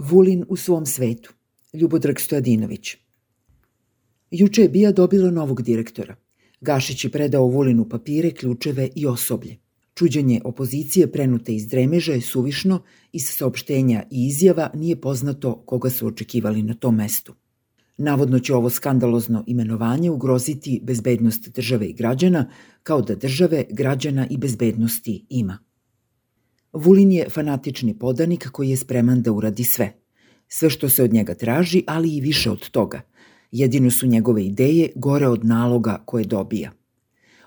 Vulin u svom svetu. Ljubodrag Stojadinović. Juče je Bija dobila novog direktora. Gašić je predao Vulinu papire, ključeve i osoblje. Čuđenje opozicije prenute iz dremeža je suvišno, iz saopštenja i izjava nije poznato koga su očekivali na tom mestu. Navodno će ovo skandalozno imenovanje ugroziti bezbednost države i građana, kao da države, građana i bezbednosti ima. Vulin je fanatični podanik koji je spreman da uradi sve. Sve što se od njega traži, ali i više od toga. Jedino su njegove ideje gore od naloga koje dobija.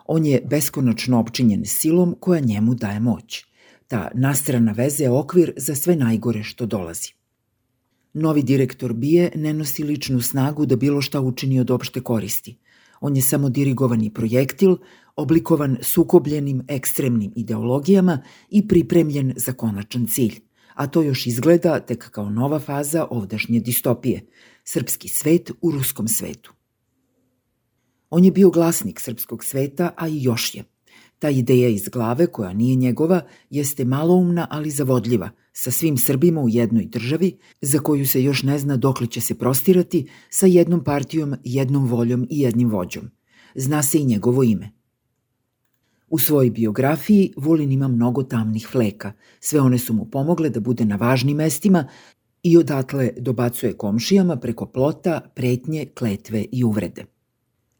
On je beskonačno opčinjen silom koja njemu daje moć. Ta nastrana veze je okvir za sve najgore što dolazi. Novi direktor Bije ne nosi ličnu snagu da bilo šta učini od opšte koristi. On je samo dirigovani projektil, oblikovan sukobljenim ekstremnim ideologijama i pripremljen za konačan cilj. A to još izgleda tek kao nova faza ovdašnje distopije, srpski svet u ruskom svetu. On je bio glasnik srpskog sveta, a i još je. Ta ideja iz glave, koja nije njegova, jeste maloumna, ali zavodljiva, sa svim Srbima u jednoj državi, za koju se još ne zna dokle će se prostirati, sa jednom partijom, jednom voljom i jednim vođom. Zna se i njegovo ime – U svojoj biografiji Vulin ima mnogo tamnih fleka. Sve one su mu pomogle da bude na važnim mestima i odatle dobacuje komšijama preko plota, pretnje, kletve i uvrede.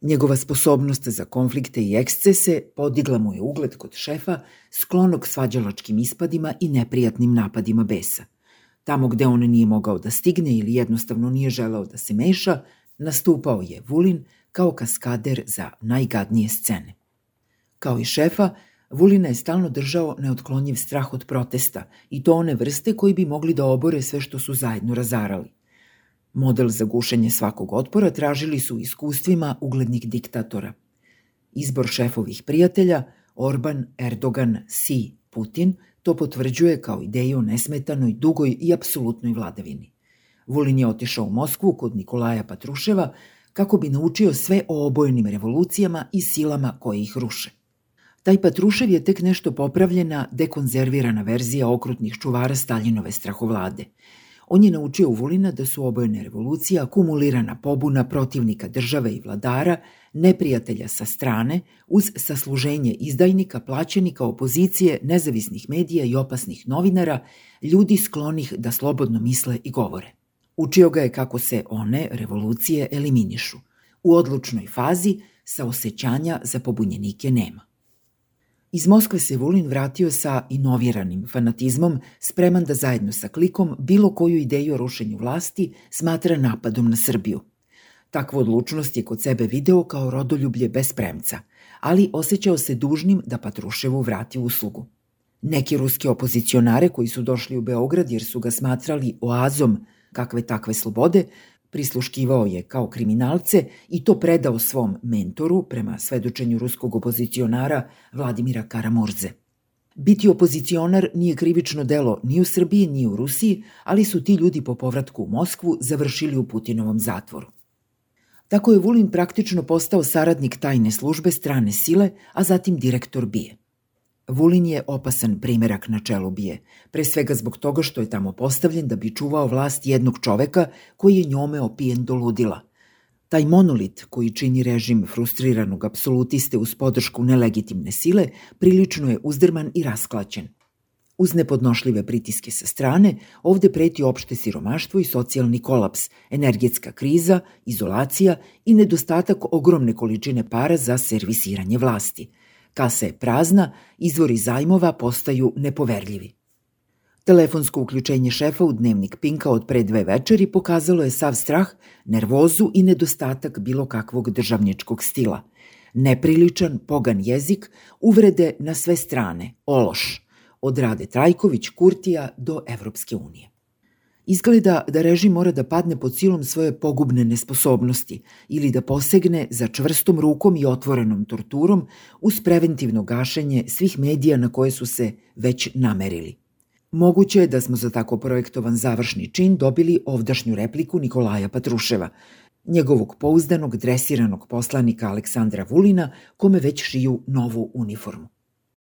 Njegova sposobnost za konflikte i ekscese podigla mu je ugled kod šefa, sklonog svađalačkim ispadima i neprijatnim napadima besa. Tamo gde on nije mogao da stigne ili jednostavno nije želeo da se meša, nastupao je Vulin kao kaskader za najgadnije scene. Kao i šefa, Vulina je stalno držao neotklonjiv strah od protesta i to one vrste koji bi mogli da obore sve što su zajedno razarali. Model za gušenje svakog otpora tražili su iskustvima uglednih diktatora. Izbor šefovih prijatelja, Orban, Erdogan, Si, Putin, to potvrđuje kao ideju o nesmetanoj, dugoj i apsolutnoj vladavini. Vulin je otišao u Moskvu kod Nikolaja Patruševa kako bi naučio sve o obojenim revolucijama i silama koje ih ruše. Taj Patrušev je tek nešto popravljena, dekonzervirana verzija okrutnih čuvara Staljinove strahovlade. On je naučio u Vulina da su obojene revolucije akumulirana pobuna protivnika države i vladara, neprijatelja sa strane, uz sasluženje izdajnika, plaćenika, opozicije, nezavisnih medija i opasnih novinara, ljudi sklonih da slobodno misle i govore. Učio ga je kako se one, revolucije, eliminišu. U odlučnoj fazi sa osjećanja za pobunjenike nema. Iz Moskve se Vulin vratio sa inoviranim fanatizmom, spreman da zajedno sa klikom bilo koju ideju o rušenju vlasti smatra napadom na Srbiju. Takvu odlučnost je kod sebe video kao rodoljublje bez premca, ali osjećao se dužnim da Patruševu vrati uslugu. Neki ruski opozicionare koji su došli u Beograd jer su ga smatrali oazom kakve takve slobode, Prisluškivao je kao kriminalce i to predao svom mentoru prema svedočenju ruskog opozicionara Vladimira Karamurze. Biti opozicionar nije krivično delo ni u Srbiji ni u Rusiji, ali su ti ljudi po povratku u Moskvu završili u Putinovom zatvoru. Tako je Vulin praktično postao saradnik tajne službe strane sile, a zatim direktor BIE. Vulin je opasan primerak na čelu bije, pre svega zbog toga što je tamo postavljen da bi čuvao vlast jednog čoveka koji je njome opijen do ludila. Taj monolit koji čini režim frustriranog apsolutiste uz podršku nelegitimne sile prilično je uzdrman i rasklaćen. Uz nepodnošljive pritiske sa strane, ovde preti opšte siromaštvo i socijalni kolaps, energetska kriza, izolacija i nedostatak ogromne količine para za servisiranje vlasti – Kasa je prazna, izvori zajmova postaju nepoverljivi. Telefonsko uključenje šefa u dnevnik Pinka od pre dve večeri pokazalo je sav strah, nervozu i nedostatak bilo kakvog državničkog stila. Nepriličan, pogan jezik, uvrede na sve strane, ološ, od Rade Trajković, Kurtija do Evropske unije. Izgleda da režim mora da padne pod silom svoje pogubne nesposobnosti ili da posegne za čvrstom rukom i otvorenom torturom uz preventivno gašenje svih medija na koje su se već namerili. Moguće je da smo za tako projektovan završni čin dobili ovdašnju repliku Nikolaja Patruševa, njegovog pouzdanog dresiranog poslanika Aleksandra Vulina, kome već šiju novu uniformu.